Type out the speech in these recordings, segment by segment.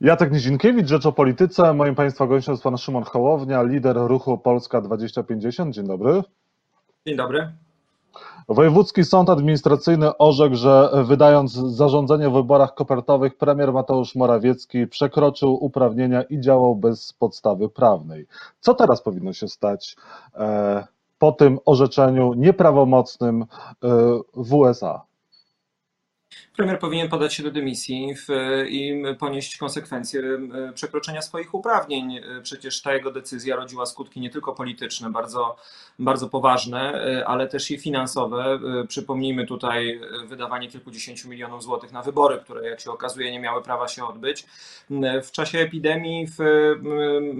Jacek Nizinkiewicz, Rzecz o Polityce. Moim Państwa gościem jest Pan Szymon Hołownia, lider ruchu Polska 2050. Dzień dobry. Dzień dobry. Wojewódzki Sąd Administracyjny orzekł, że wydając zarządzenie o wyborach kopertowych, premier Mateusz Morawiecki przekroczył uprawnienia i działał bez podstawy prawnej. Co teraz powinno się stać e, po tym orzeczeniu nieprawomocnym e, w USA? Premier powinien podać się do dymisji w, i ponieść konsekwencje e, przekroczenia swoich uprawnień. E, przecież ta jego decyzja rodziła skutki nie tylko polityczne, bardzo, bardzo poważne, e, ale też i finansowe. Przypomnijmy tutaj wydawanie kilkudziesięciu milionów złotych na wybory, które jak się okazuje nie miały prawa się odbyć. W czasie epidemii w,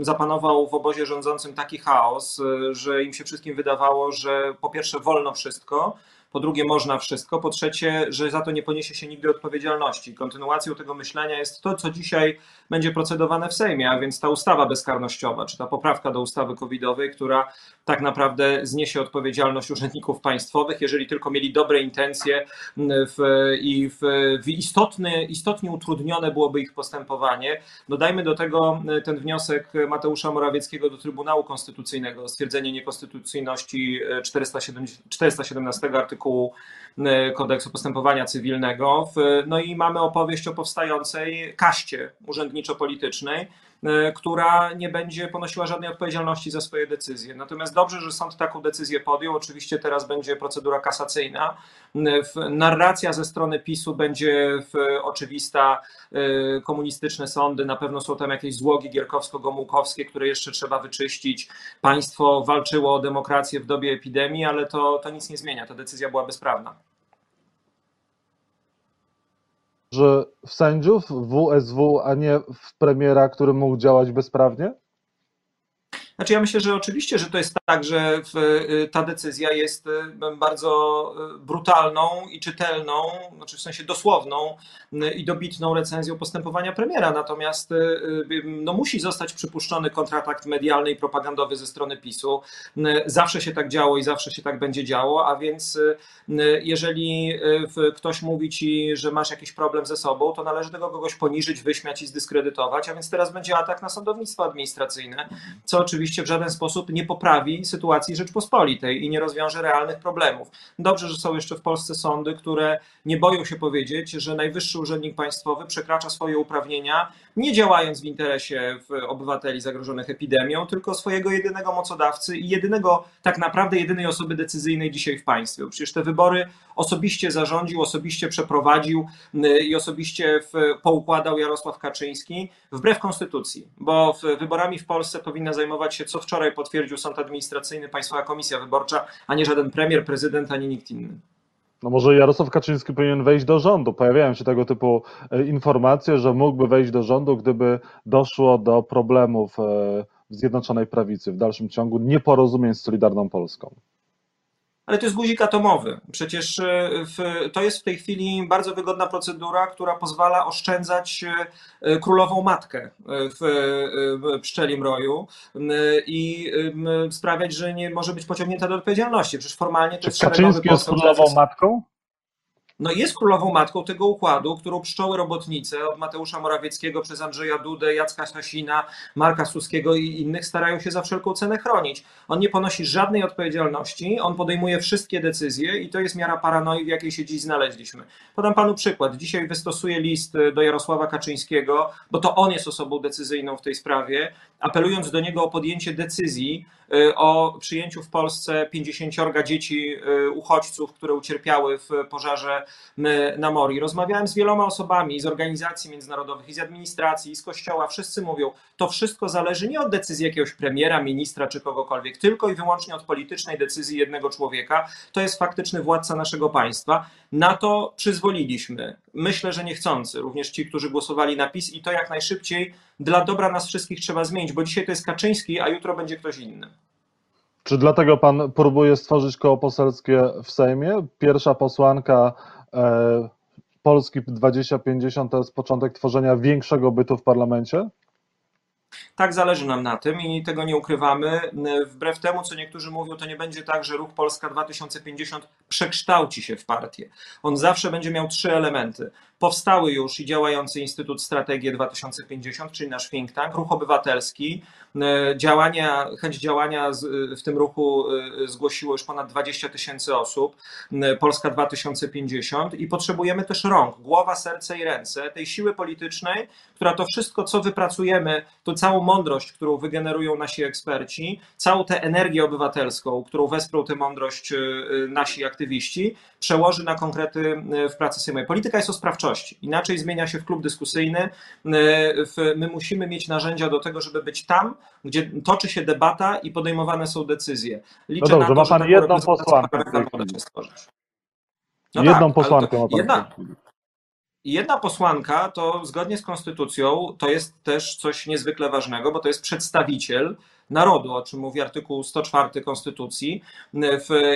zapanował w obozie rządzącym taki chaos, że im się wszystkim wydawało, że po pierwsze wolno wszystko, po drugie można wszystko, po trzecie, że za to nie poniesie się nigdy odpowiedzialności. Kontynuacją tego myślenia jest to, co dzisiaj będzie procedowane w Sejmie, a więc ta ustawa bezkarnościowa, czy ta poprawka do ustawy covidowej, która tak naprawdę zniesie odpowiedzialność urzędników państwowych, jeżeli tylko mieli dobre intencje w, i w, w istotny, istotnie utrudnione byłoby ich postępowanie. Dodajmy do tego ten wniosek Mateusza Morawieckiego do Trybunału Konstytucyjnego stwierdzenie niekonstytucyjności 417 artykułu e, kodeksu postępowania cywilnego. No i mamy opowieść o powstającej kaście urzędniczo-politycznej, e, która nie będzie ponosiła żadnej odpowiedzialności za swoje decyzje. Natomiast dobrze, że sąd taką decyzję podjął. Oczywiście teraz będzie procedura kasacyjna. Narracja ze strony PiSu będzie oczywista. E, komunistyczne sądy, na pewno są tam jakieś złogi gierkowsko-gomułkowskie, które jeszcze trzeba wyczyścić. Państwo walczyło o demokrację w dobie epidemii, ale to, to nic nie zmienia. Ta decyzja była bezprawna. Że w sędziów, w WSW, a nie w premiera, który mógł działać bezprawnie? Znaczy ja myślę, że oczywiście, że to jest tak, że y, ta decyzja jest y, bardzo y, brutalną i czytelną, znaczy w sensie dosłowną i dobitną recenzją postępowania premiera. Natomiast no, musi zostać przypuszczony kontrakt medialny i propagandowy ze strony PiSu. Zawsze się tak działo i zawsze się tak będzie działo, a więc jeżeli ktoś mówi ci, że masz jakiś problem ze sobą, to należy tego kogoś poniżyć, wyśmiać i zdyskredytować, a więc teraz będzie atak na sądownictwo administracyjne, co oczywiście oczywiście w żaden sposób nie poprawi sytuacji Rzeczpospolitej i nie rozwiąże realnych problemów. Dobrze, że są jeszcze w Polsce sądy, które nie boją się powiedzieć, że najwyższy urzędnik państwowy przekracza swoje uprawnienia, nie działając w interesie obywateli zagrożonych epidemią, tylko swojego jedynego mocodawcy i jedynego, tak naprawdę jedynej osoby decyzyjnej dzisiaj w państwie. Przecież te wybory osobiście zarządził, osobiście przeprowadził i osobiście poukładał Jarosław Kaczyński wbrew konstytucji, bo wyborami w Polsce powinna zajmować się, co wczoraj potwierdził Sąd Administracyjny, Państwowa Komisja Wyborcza, a nie żaden premier, prezydent, ani nikt inny. No może Jarosław Kaczyński powinien wejść do rządu. Pojawiają się tego typu e, informacje, że mógłby wejść do rządu, gdyby doszło do problemów e, w Zjednoczonej Prawicy, w dalszym ciągu nieporozumień z Solidarną Polską ale to jest guzik atomowy. Przecież e, w, to jest w tej chwili bardzo wygodna procedura, która pozwala oszczędzać e, królową matkę w pszczelim roju i sprawiać, że nie może być pociągnięta do odpowiedzialności. Przecież formalnie to Czy jest Kaczyński jest królową matką? No jest królową matką tego układu, którą pszczoły robotnice od Mateusza Morawieckiego przez Andrzeja Dudę, Jacka Sasina, Marka Suskiego i innych starają się za wszelką cenę chronić. On nie ponosi żadnej odpowiedzialności, on podejmuje wszystkie decyzje i to jest miara paranoi, w jakiej się dziś znaleźliśmy. Podam panu przykład. Dzisiaj wystosuję list do Jarosława Kaczyńskiego, bo to on jest osobą decyzyjną w tej sprawie, apelując do niego o podjęcie decyzji y, o przyjęciu w Polsce 50 dzieci y, uchodźców, które ucierpiały w pożarze na Mori. Rozmawiałem z wieloma osobami z organizacji międzynarodowych, i z administracji, i z kościoła. Wszyscy mówią, to wszystko zależy nie od decyzji jakiegoś premiera, ministra czy kogokolwiek, tylko i wyłącznie od politycznej decyzji jednego człowieka. To jest faktyczny władca naszego państwa. Na to przyzwoliliśmy. Myślę, że niechcący, również ci, którzy głosowali na PiS i to jak najszybciej dla dobra nas wszystkich trzeba zmienić, bo dzisiaj to jest Kaczyński, a jutro będzie ktoś inny. Czy dlatego pan próbuje stworzyć koło poselskie w Sejmie? Pierwsza posłanka e, Polski 2050 to jest początek tworzenia większego bytu w parlamencie? Tak, zależy nam na tym i tego nie ukrywamy. Wbrew temu, co niektórzy mówią, to nie będzie tak, że ruch Polska 2050 przekształci się w partię. On zawsze będzie miał trzy elementy. Powstały już i działający Instytut Strategii 2050, czyli nasz think tank, ruch obywatelski. Działania, chęć działania w tym ruchu y, zgłosiło już ponad 20 tysięcy osób. Polska 2050 i potrzebujemy też rąk, głowa, serce i ręce tej siły politycznej, która to wszystko, co wypracujemy, to całą mądrość, którą wygenerują nasi eksperci, całą tę energię obywatelską, którą wesprą tę mądrość y, y, nasi aktywiści, przełoży na konkrety w pracy sejmowej. Polityka jest o sprawczości. Inaczej zmienia się w klub dyskusyjny. My musimy mieć narzędzia do tego, żeby być tam, gdzie toczy się debata i podejmowane są decyzje. Liczę no dobrze, na to, ma pan jedną posłankę. No jedną tak, posłankę ma pan. Jedna, jedna posłanka to zgodnie z konstytucją to jest też coś niezwykle ważnego, bo to jest przedstawiciel narodu, o czym mówi artykuł 104 Konstytucji.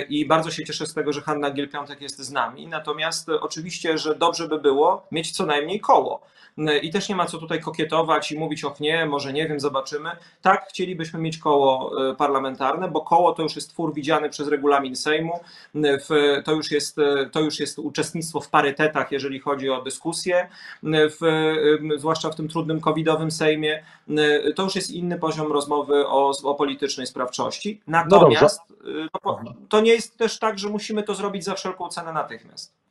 I bardzo się cieszę z tego, że Hanna Giel-Piątek jest z nami. Natomiast oczywiście, że dobrze by było mieć co najmniej koło. I też nie ma co tutaj kokietować i mówić, och nie, może nie wiem, zobaczymy. Tak, chcielibyśmy mieć koło e, parlamentarne, bo koło to już jest twór widziany przez regulamin Sejmu. To już jest, e, to już jest uczestnictwo w parytetach, jeżeli chodzi o dyskusję, w, zwłaszcza w tym trudnym covidowym Sejmie. To już jest inny poziom rozmowy o, o politycznej sprawczości. No Natomiast no to nie jest też tak, że musimy to zrobić za wszelką cenę natychmiast.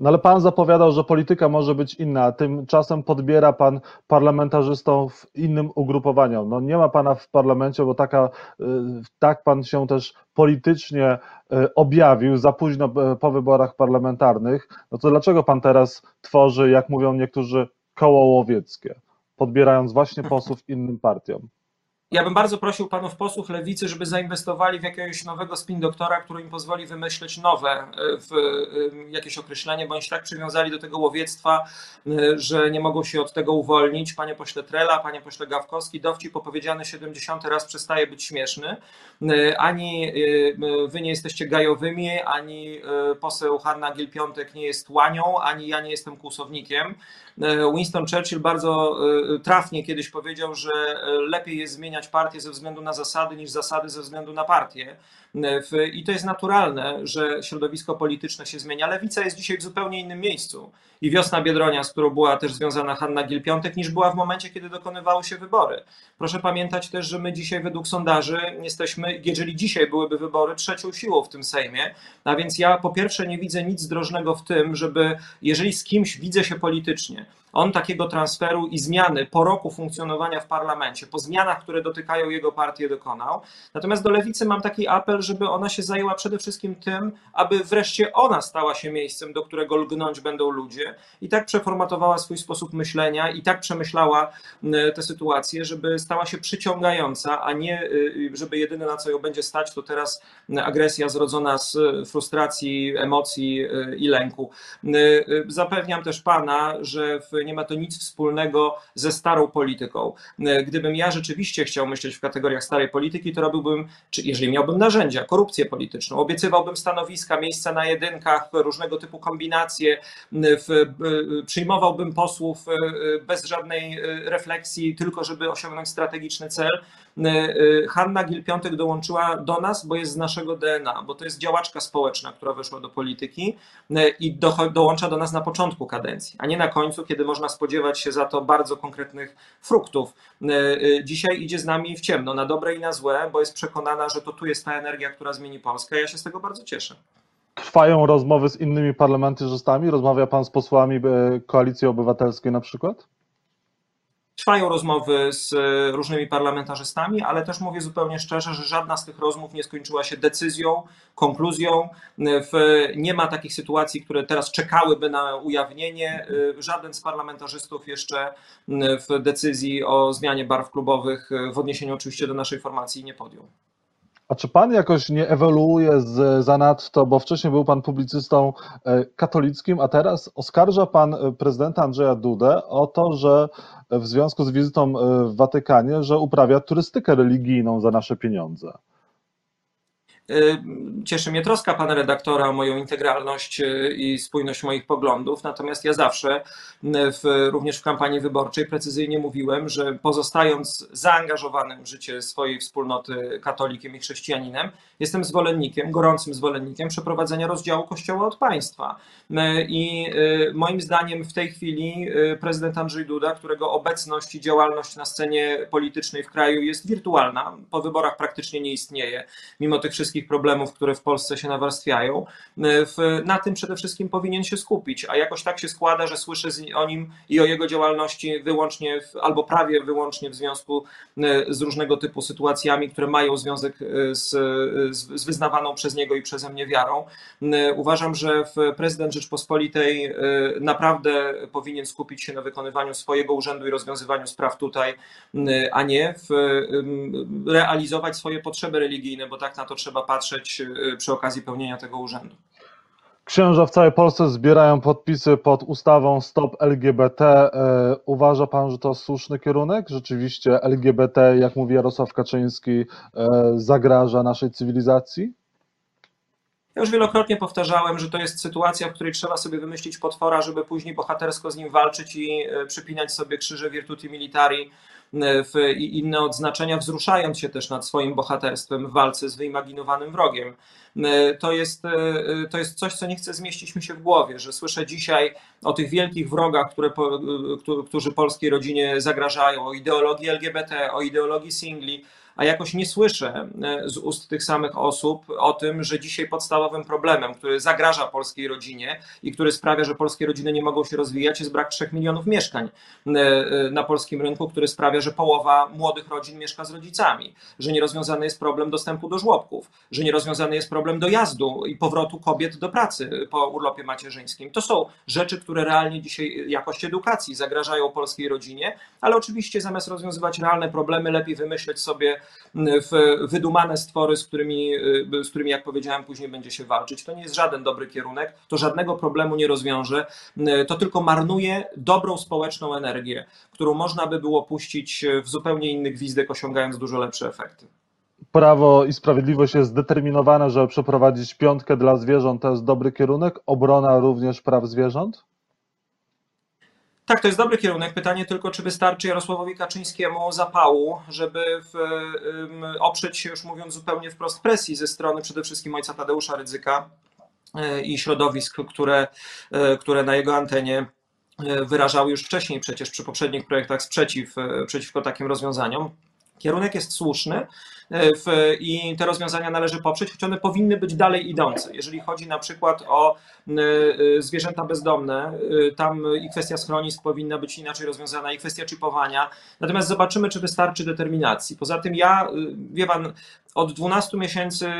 No ale pan zapowiadał, że polityka może być inna, a tymczasem podbiera pan parlamentarzystom w innym ugrupowaniu. No nie ma pana w parlamencie, bo taka, y, tak pan się też politycznie y, objawił za późno y, po wyborach parlamentarnych. No to dlaczego pan teraz tworzy, jak mówią niektórzy, koło łowieckie, podbierając właśnie posłów innym partiom? Ja bym bardzo prosił panów posłów lewicy, żeby zainwestowali w jakiegoś nowego spin doktora, który im pozwoli wymyśleć nowe e, w e, jakieś określenie, bądź tak przywiązali do tego łowiectwa, e, że nie mogą się od tego uwolnić. Panie pośle Trela, panie pośle Gawkowski, dowcip opowiedziany 70 raz przestaje być śmieszny. Ani wy nie jesteście gajowymi, ani poseł Hanna Gil-Piątek nie jest łanią, ani ja nie jestem kłusownikiem. Winston Churchill bardzo trafnie kiedyś powiedział, że lepiej jest zmieniać zmieniać partię ze względu na zasady, niż zasady ze względu na partię. I to jest naturalne, że środowisko polityczne się zmienia. Lewica jest dzisiaj w zupełnie innym miejscu. I wiosna Biedronia, z którą była też związana Hanna Gil-Piątek, niż była w momencie, kiedy dokonywały się wybory. Proszę pamiętać też, że my dzisiaj według sondaży jesteśmy, jeżeli dzisiaj byłyby wybory, trzecią siłą w tym Sejmie. A więc ja po pierwsze nie widzę nic zdrożnego w tym, żeby jeżeli z kimś widzę się politycznie, on takiego transferu i zmiany po roku funkcjonowania w parlamencie, po zmianach, które dotykają jego partię, dokonał. Natomiast do lewicy mam taki apel, żeby ona się zajęła przede wszystkim tym, aby wreszcie ona stała się miejscem, do którego lgnąć będą ludzie i tak przeformatowała swój sposób myślenia i tak przemyślała tę sytuację, żeby stała się przyciągająca, a nie y, żeby jedyne na co ją będzie stać, to teraz agresja zrodzona z frustracji, emocji y, i lęku. Y, zapewniam też pana, że w nie ma to nic wspólnego ze starą polityką. Gdybym ja rzeczywiście chciał myśleć w kategoriach starej polityki, to robiłbym, czy jeżeli miałbym narzędzia, korupcję polityczną, obiecywałbym stanowiska, miejsca na jedynkach, różnego typu kombinacje, w, przyjmowałbym posłów e, bez żadnej e, refleksji, tylko żeby osiągnąć strategiczny cel. Hanna Gil-Piątek dołączyła do nas, bo jest z naszego DNA, bo to jest działaczka społeczna, która weszła do polityki i do, dołącza do nas na początku kadencji, a nie na końcu, kiedy można spodziewać się za to bardzo konkretnych fruktów. E, e, dzisiaj idzie z nami w ciemno, na dobre i na złe, bo jest przekonana, że to tu jest ta energia, która zmieni Polskę. Ja się z tego bardzo cieszę. Trwają rozmowy z innymi parlamentarzystami? Rozmawia pan z posłami e, Koalicji Obywatelskiej na przykład? Trwają rozmowy z e, różnymi parlamentarzystami, ale też mówię zupełnie szczerze, że żadna z tych rozmów nie skończyła się decyzją, konkluzją. Nie ma takich sytuacji, które teraz czekałyby na ujawnienie. E, żaden z parlamentarzystów jeszcze w decyzji o zmianie barw klubowych, e, w odniesieniu oczywiście do naszej formacji, nie podjął. A czy pan jakoś nie ewoluuje z, zanadto, bo wcześniej był pan publicystą e, katolickim, a teraz oskarża pan e, prezydenta Andrzeja Dudę o to, że w związku z wizytą e, w Watykanie, że uprawia turystykę religijną za nasze pieniądze? Cieszy mnie troska pana redaktora o moją integralność i spójność moich poglądów, natomiast ja zawsze, w, również w kampanii wyborczej, precyzyjnie mówiłem, że pozostając zaangażowanym w życie swojej wspólnoty katolikiem i chrześcijaninem, jestem zwolennikiem, gorącym zwolennikiem przeprowadzenia rozdziału Kościoła od państwa. I moim zdaniem w tej chwili prezydent Andrzej Duda, którego obecność i działalność na scenie politycznej w kraju jest wirtualna, po wyborach praktycznie nie istnieje, mimo tych wszystkich problemów, które w Polsce się nawarstwiają, na tym przede wszystkim powinien się skupić, a jakoś tak się składa, że słyszę o nim i o jego działalności wyłącznie albo prawie wyłącznie w związku z różnego typu sytuacjami, które mają związek z, z wyznawaną przez niego i przeze mnie wiarą. Uważam, że prezydent Rzeczpospolitej naprawdę powinien skupić się na wykonywaniu swojego urzędu i rozwiązywaniu spraw tutaj, a nie w, realizować swoje potrzeby religijne, bo tak na to trzeba patrzeć y, przy okazji pełnienia tego urzędu. Księża w całej Polsce zbierają podpisy pod ustawą Stop LGBT. E, uważa pan, że to słuszny kierunek? Rzeczywiście LGBT, jak mówi Jarosław Kaczyński, e, zagraża naszej cywilizacji? Ja już wielokrotnie powtarzałem, że to jest sytuacja, w której trzeba sobie wymyślić potwora, żeby później bohatersko z nim walczyć i e, przypinać sobie krzyże Virtuti Militari e, i inne odznaczenia, wzruszając się też nad swoim bohaterstwem w walce z wyimaginowanym wrogiem. E, to jest, to jest coś, co nie chce zmieścić mi się w głowie, że słyszę dzisiaj o tych wielkich wrogach, które, którzy polskiej rodzinie zagrażają, o ideologii LGBT, o ideologii singli, a jakoś nie słyszę e, z ust tych samych osób o tym, że dzisiaj podstawowym problemem, który zagraża polskiej rodzinie i który sprawia, że polskie rodziny nie mogą się rozwijać, jest brak 3 milionów mieszkań e, e, na polskim rynku, który sprawia, że połowa młodych rodzin mieszka z rodzicami, że nierozwiązany jest problem dostępu do żłobków, że nierozwiązany jest problem dojazdu i powrotu kobiet do pracy po urlopie macierzyńskim. To są rzeczy, które realnie dzisiaj jakość edukacji zagrażają polskiej rodzinie, ale oczywiście zamiast rozwiązywać realne problemy, lepiej wymyśleć sobie wydumane stwory, z którymi, y, z którymi, jak powiedziałem, później będzie się walczyć. To nie jest żaden dobry kierunek, to żadnego problemu nie rozwiąże, to tylko marnuje dobrą społeczną energię, którą można by było puścić w zupełnie inny gwizdek, osiągając dużo lepsze efekty. Prawo i Sprawiedliwość jest zdeterminowane, żeby przeprowadzić piątkę dla zwierząt. To jest dobry kierunek. Obrona również praw zwierząt? Tak, to jest dobry kierunek. Pytanie tylko, czy wystarczy Jarosławowi Kaczyńskiemu zapału, żeby w, um, oprzeć się, już mówiąc zupełnie wprost, presji ze strony przede wszystkim ojca Tadeusza Rydzyka y, i środowisk, które, y, które na jego antenie y, wyrażały już wcześniej przecież przy poprzednich projektach sprzeciw przeciwko takim rozwiązaniom. Kierunek jest słuszny e, w, i te rozwiązania należy poprzeć, choć one powinny być dalej idące. Jeżeli chodzi na przykład o e, e, zwierzęta bezdomne, tam i kwestia schronisk powinna być inaczej rozwiązana, i kwestia chipowania. Natomiast zobaczymy, czy wystarczy determinacji. Poza tym ja, wie pan, od 12 miesięcy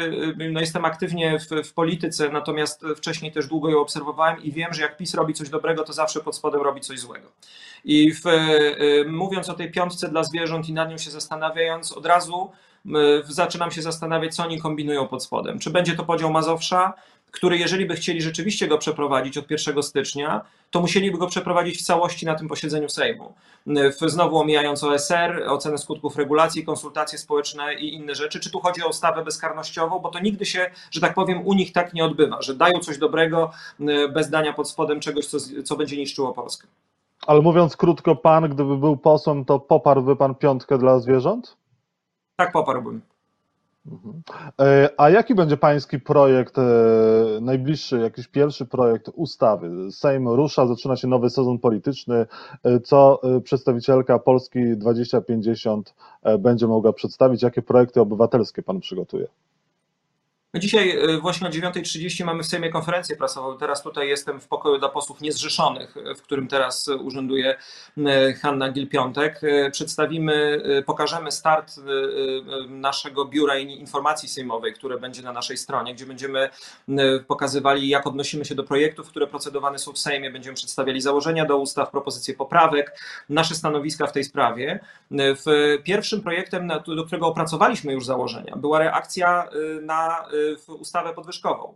no jestem aktywnie w, w, polityce, natomiast wcześniej też długo ją obserwowałem i wiem, że jak PiS robi coś dobrego, to zawsze pod spodem robi coś złego. I w, mówiąc o tej piątce dla zwierząt i nad nią się zastanawiając, od razu zaczynam się zastanawiać, co oni kombinują pod spodem. Czy będzie to podział Mazowsza, który jeżeli by chcieli rzeczywiście go przeprowadzić od 1 stycznia, to musieliby go przeprowadzić w całości na tym posiedzeniu Sejmu. Znowu omijając OSR, ocenę skutków regulacji, konsultacje społeczne i inne rzeczy. Czy tu chodzi o ustawę bezkarnościową, bo to nigdy się, że tak powiem, u nich tak nie odbywa, że dają coś dobrego bez dania pod spodem czegoś, co, co będzie niszczyło Polskę. Ale mówiąc krótko, pan, gdyby był posłem, to poparłby pan piątkę dla zwierząt? Tak, poparłbym. Mhm. E, a jaki będzie pański projekt, e, najbliższy, jakiś pierwszy projekt ustawy? Sejm rusza, zaczyna się nowy sezon polityczny. E, co przedstawicielka Polski 2050 będzie mogła przedstawić? Jakie projekty obywatelskie pan przygotuje? Dzisiaj e, właśnie o 9.30 mamy w Sejmie konferencję prasową. Teraz tutaj jestem w pokoju dla posłów niezrzeszonych, e, w którym teraz urzęduje e, Hanna Gil-Piątek. Przedstawimy, pokażemy start naszego biura informacji sejmowej, które będzie na naszej stronie, gdzie będziemy pokazywali, jak odnosimy się do projektów, które procedowane są w Sejmie. Będziemy przedstawiali założenia do ustaw, propozycje poprawek, nasze stanowiska w tej sprawie. W pierwszym projektem, do którego opracowaliśmy już założenia, była reakcja na ustawę podwyżkową.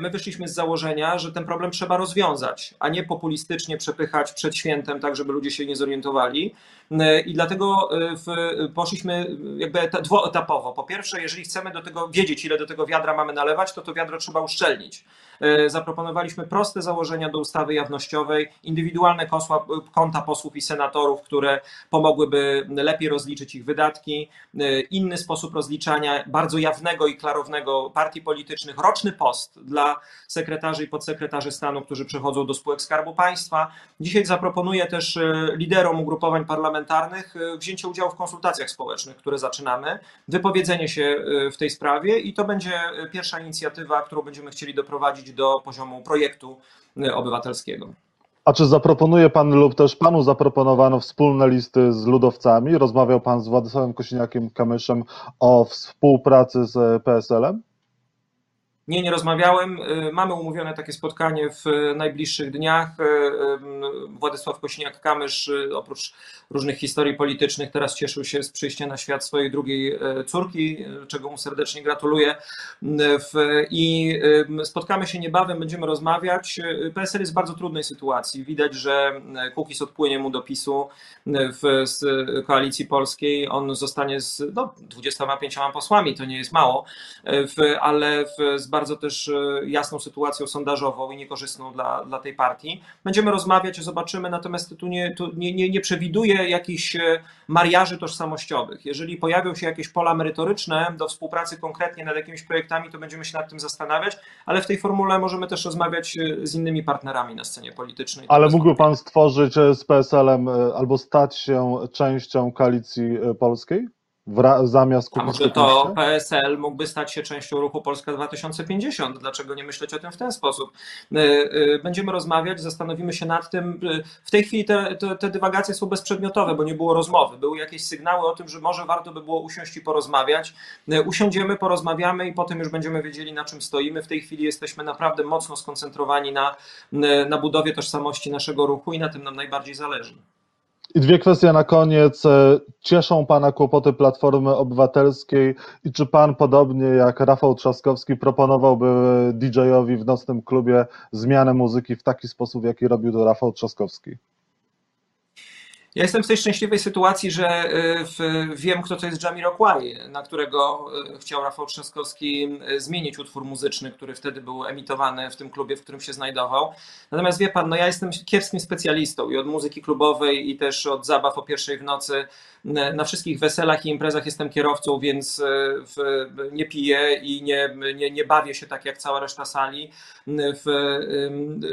my wyszliśmy z założenia, że ten problem trzeba rozwiązać, a nie populistycznie przepychać przed świętem, tak żeby ludzie się nie zorientowali. I dlatego poszliśmy jakby dwuetapowo. Po pierwsze, jeżeli chcemy do tego wiedzieć, ile do tego wiadra mamy nalewać, to to wiadro trzeba uszczelnić. Zaproponowaliśmy proste założenia do ustawy jawnościowej, indywidualne konta posłów i senatorów, które pomogłyby lepiej rozliczyć ich wydatki, inny sposób rozliczania bardzo jawnego i klarownego partii politycznych, roczny post dla sekretarzy i podsekretarzy stanu, którzy przechodzą do spółek Skarbu Państwa. Dzisiaj zaproponuję też e, liderom ugrupowań parlamentarnych e, wzięcie udziału w konsultacjach społecznych, które zaczynamy, wypowiedzenie się e, w tej sprawie i to będzie pierwsza inicjatywa, którą będziemy chcieli doprowadzić do poziomu projektu obywatelskiego. A czy zaproponuje pan lub też panu zaproponowano wspólne listy z ludowcami? Rozmawiał pan z Władysławem Kosiniakiem-Kamyszem o współpracy z PSL-em? Nie, nie rozmawiałem. Y, mamy umówione takie spotkanie w najbliższych dniach. Y, y, Władysław Kośniak-Kamysz oprócz różnych historii politycznych teraz cieszył się z przyjścia na świat swojej drugiej córki, czego mu serdecznie gratuluję. I spotkamy się niebawem, będziemy rozmawiać. PSL jest w bardzo trudnej sytuacji. Widać, że Kukiz odpłynie mu do PiSu w, z Koalicji Polskiej. On zostanie z no, 25 posłami, to nie jest mało, ale w, z bardzo też e, jasną sytuacją sondażową i niekorzystną dla, dla tej partii. Będziemy rozmawiać, zobaczymy, natomiast tu nie, tu nie, nie, nie przewiduję jakichś e, mariaży tożsamościowych. Jeżeli pojawią się jakieś pola merytoryczne do współpracy konkretnie nad jakimiś projektami, to będziemy się nad tym zastanawiać, ale w tej formule możemy też rozmawiać e, z innymi partnerami na scenie politycznej. Ale mógłby Pan stworzyć z PSL-em albo stać się częścią koalicji polskiej? Zamiast kupić A może to PSL mógłby stać się częścią ruchu Polska 2050? Dlaczego nie myśleć o tym w ten sposób? Y, y, będziemy rozmawiać, zastanowimy się nad tym. Y, w tej chwili te, te, te dywagacje są bezprzedmiotowe, bo nie było rozmowy. Były jakieś sygnały o tym, że może warto by było usiąść i porozmawiać. Usiądziemy, porozmawiamy i potem już będziemy wiedzieli, na czym stoimy. W tej chwili jesteśmy naprawdę mocno skoncentrowani na, na budowie tożsamości naszego ruchu i na tym nam najbardziej zależy. I dwie kwestie na koniec. E, cieszą Pana kłopoty Platformy Obywatelskiej i czy Pan, podobnie jak Rafał Trzaskowski, proponowałby DJ-owi w nocnym klubie zmianę muzyki w taki sposób, jaki robił to Rafał Trzaskowski? Ja jestem w tej szczęśliwej sytuacji, że y, wiem, kto to jest Jamiroquai, na którego y, chciał Rafał Trzaskowski zmienić utwór muzyczny, który wtedy był emitowany w tym klubie, w którym się znajdował. Natomiast wie pan, no ja jestem kiepskim specjalistą i od muzyki klubowej, i też od zabaw o pierwszej w nocy. Na wszystkich weselach i imprezach jestem kierowcą, więc nie piję i nie, nie, nie bawię się tak jak cała reszta sali.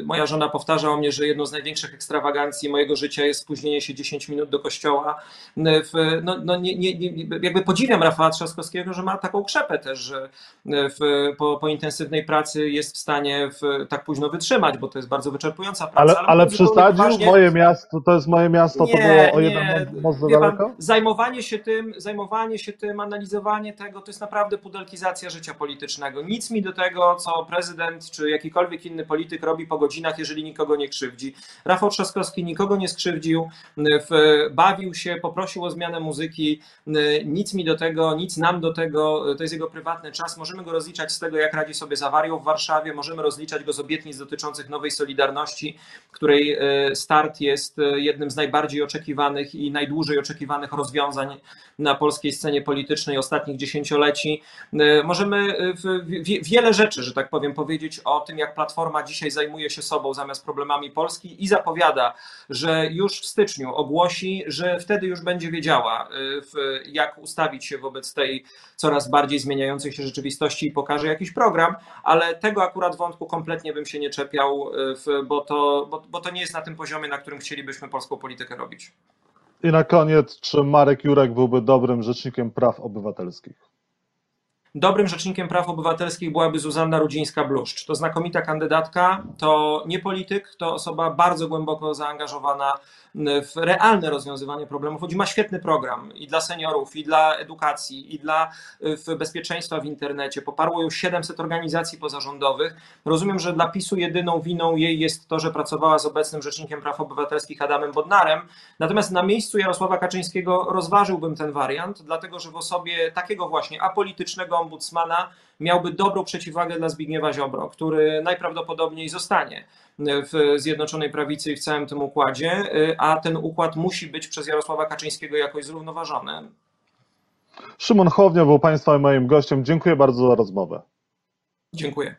Moja żona powtarza o mnie, że jedną z największych ekstrawagancji mojego życia jest spóźnienie się 10 10 minut do kościoła. W, no, no nie, nie, nie, jakby podziwiam Rafała Trzaskowskiego, że ma taką krzepę też, że w, po, po intensywnej pracy jest w stanie w, tak późno wytrzymać, bo to jest bardzo wyczerpująca praca. Ale, ale, poważnie... moje miasto, to jest moje miasto, to było o jeden most daleko? Pan, zajmowanie się tym, zajmowanie się tym, analizowanie tego, to jest naprawdę pudelkizacja życia politycznego. Nic mi do tego, co prezydent czy jakikolwiek inny polityk robi po godzinach, jeżeli nikogo nie krzywdzi. Rafał Trzaskowski nikogo nie skrzywdził, bawił się, poprosił o zmianę muzyki, nic mi do tego, nic nam do tego, to jest jego prywatny czas. Możemy go rozliczać z tego, jak radzi sobie z awarią w Warszawie, możemy rozliczać go z obietnic dotyczących nowej Solidarności, której e, start jest e, jednym z najbardziej oczekiwanych i najdłużej oczekiwanych rozwiązań na polskiej scenie politycznej ostatnich dziesięcioleci. E, możemy wiele rzeczy, że tak powiem, powiedzieć o tym, jak Platforma dzisiaj zajmuje się sobą zamiast problemami Polski i zapowiada, że już w styczniu ogłosi, że wtedy już będzie wiedziała, y, jak ustawić się wobec tej coraz bardziej zmieniającej się rzeczywistości i pokaże jakiś program, ale tego akurat wątku kompletnie bym się nie czepiał, y, bo to, bo, bo to nie jest na tym poziomie, na którym chcielibyśmy polską politykę robić. I na koniec, czy Marek Jurek byłby dobrym rzecznikiem praw obywatelskich? Dobrym rzecznikiem praw obywatelskich byłaby Zuzanna Rudzińska-Bluszcz. To znakomita kandydatka, to nie polityk, to osoba bardzo głęboko zaangażowana w realne rozwiązywanie problemów. Chodzi ma świetny program i dla seniorów, i dla edukacji, i dla bezpieczeństwa w internecie. Poparło już 700 organizacji pozarządowych. Rozumiem, że dla PiSu jedyną winą jej jest to, że pracowała z obecnym Rzecznikiem Praw Obywatelskich Adamem Bodnarem. Natomiast na miejscu Jarosława Kaczyńskiego rozważyłbym ten wariant, dlatego że w osobie takiego właśnie apolitycznego, ombudsmana miałby dobrą przeciwwagę dla Zbigniewa Ziobro, który najprawdopodobniej zostanie w Zjednoczonej Prawicy i w całym tym układzie, a ten układ musi być przez Jarosława Kaczyńskiego jakoś zrównoważony. Szymon Hołownia był Państwa moim gościem. Dziękuję bardzo za rozmowę. Dziękuję.